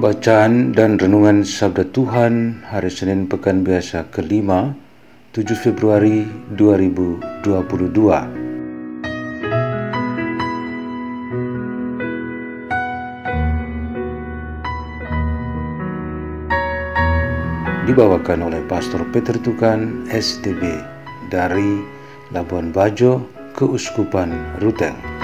Bacaan dan Renungan Sabda Tuhan Hari Senin Pekan Biasa kelima 7 Februari 2022 dibawakan oleh Pastor Peter Tukan STB dari Labuan Bajo, Keuskupan Ruteng.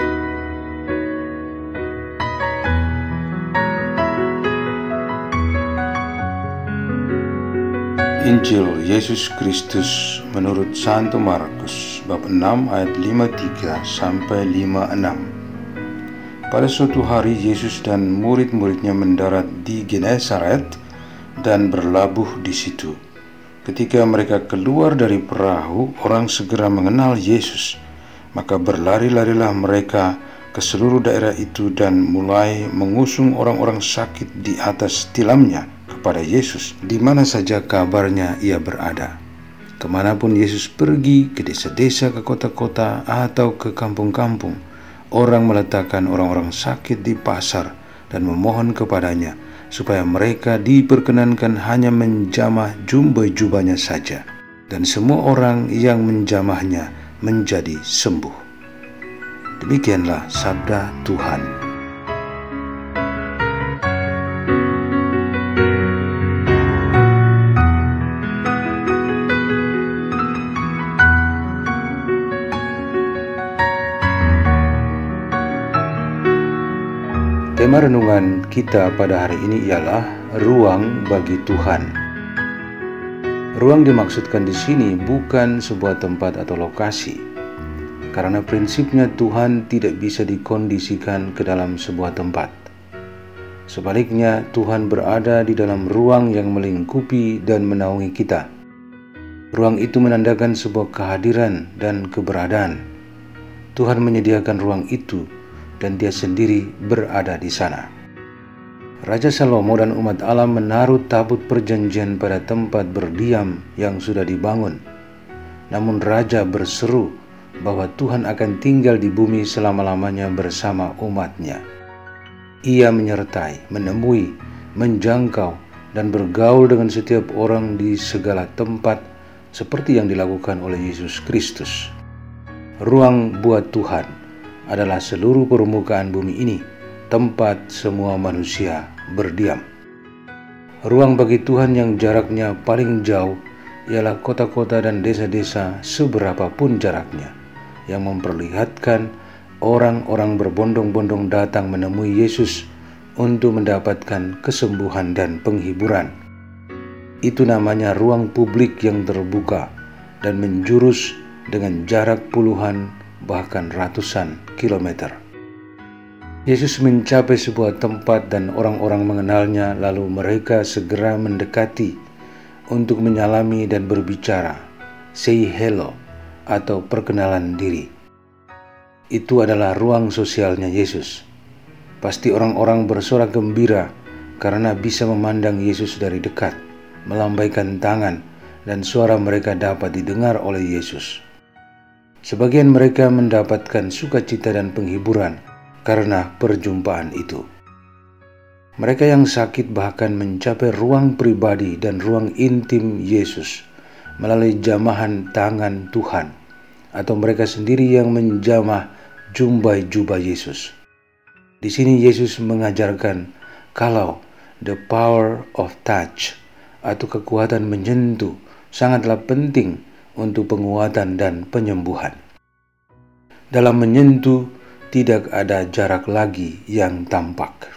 Injil Yesus Kristus menurut Santo Markus bab 6 ayat 53 sampai 56. Pada suatu hari Yesus dan murid-muridnya mendarat di Genesaret dan berlabuh di situ. Ketika mereka keluar dari perahu, orang segera mengenal Yesus. Maka berlari-larilah mereka ke seluruh daerah itu dan mulai mengusung orang-orang sakit di atas tilamnya kepada Yesus di mana saja kabarnya ia berada. Ke mana pun Yesus pergi, ke desa-desa, ke kota-kota, atau ke kampung-kampung, orang meletakkan orang-orang sakit di pasar dan memohon kepadanya supaya mereka diperkenankan hanya menjamah jumbai jubahnya saja, dan semua orang yang menjamahnya menjadi sembuh. Demikianlah sabda Tuhan. Tema renungan kita pada hari ini ialah ruang bagi Tuhan. Ruang dimaksudkan di sini bukan sebuah tempat atau lokasi, karena prinsipnya Tuhan tidak bisa dikondisikan ke dalam sebuah tempat. Sebaliknya, Tuhan berada di dalam ruang yang melingkupi dan menaungi kita. Ruang itu menandakan sebuah kehadiran dan keberadaan. Tuhan menyediakan ruang itu dan dia sendiri berada di sana. Raja Salomo dan umat Allah menaruh tabut perjanjian pada tempat berdiam yang sudah dibangun. Namun raja berseru bahwa Tuhan akan tinggal di bumi selama-lamanya bersama umatnya. Ia menyertai, menemui, menjangkau, dan bergaul dengan setiap orang di segala tempat seperti yang dilakukan oleh Yesus Kristus. Ruang buat Tuhan adalah seluruh permukaan bumi ini, tempat semua manusia berdiam. Ruang bagi Tuhan yang jaraknya paling jauh ialah kota-kota dan desa-desa seberapapun jaraknya, yang memperlihatkan orang-orang berbondong-bondong datang menemui Yesus untuk mendapatkan kesembuhan dan penghiburan. Itu namanya ruang publik yang terbuka dan menjurus dengan jarak puluhan bahkan ratusan kilometer. Yesus mencapai sebuah tempat dan orang-orang mengenalnya, lalu mereka segera mendekati untuk menyalami dan berbicara, say hello atau perkenalan diri. Itu adalah ruang sosialnya Yesus. Pasti orang-orang bersorak gembira karena bisa memandang Yesus dari dekat, melambaikan tangan, dan suara mereka dapat didengar oleh Yesus. Sebagian mereka mendapatkan sukacita dan penghiburan karena perjumpaan itu. Mereka yang sakit bahkan mencapai ruang pribadi dan ruang intim Yesus melalui jamahan tangan Tuhan, atau mereka sendiri yang menjamah jumbai jubah Yesus. Di sini Yesus mengajarkan kalau the power of touch atau kekuatan menyentuh sangatlah penting untuk penguatan dan penyembuhan. Dalam menyentuh, tidak ada jarak lagi yang tampak.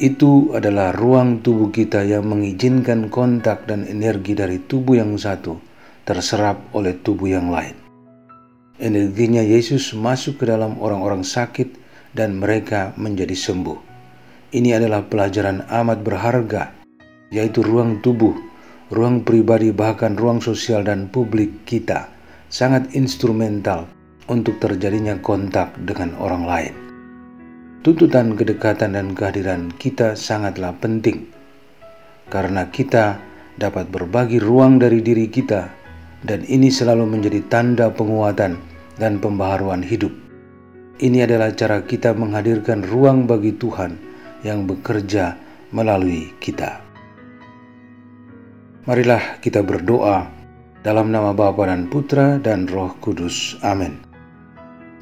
Itu adalah ruang tubuh kita yang mengizinkan kontak dan energi dari tubuh yang satu terserap oleh tubuh yang lain. Energinya Yesus masuk ke dalam orang-orang sakit dan mereka menjadi sembuh. Ini adalah pelajaran amat berharga, yaitu ruang tubuh, ruang pribadi bahkan ruang sosial dan publik kita sangat instrumental untuk terjadinya kontak dengan orang lain. Tuntutan kedekatan dan kehadiran kita sangatlah penting, karena kita dapat berbagi ruang dari diri kita, dan ini selalu menjadi tanda penguatan dan pembaharuan hidup. Ini adalah cara kita menghadirkan ruang bagi Tuhan yang bekerja melalui kita. Marilah kita berdoa dalam nama Bapa dan Putra dan Roh Kudus. Amin.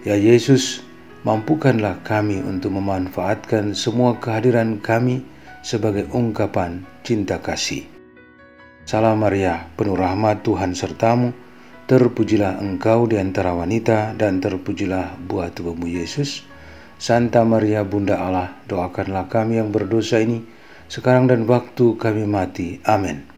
Ya Yesus, mampukanlah kami untuk memanfaatkan semua kehadiran kami sebagai ungkapan cinta kasih. Salam Maria, penuh rahmat Tuhan sertamu, Terpujilah engkau di antara wanita dan terpujilah buah tubuhmu Yesus. Santa Maria Bunda Allah, doakanlah kami yang berdosa ini, sekarang dan waktu kami mati. Amin.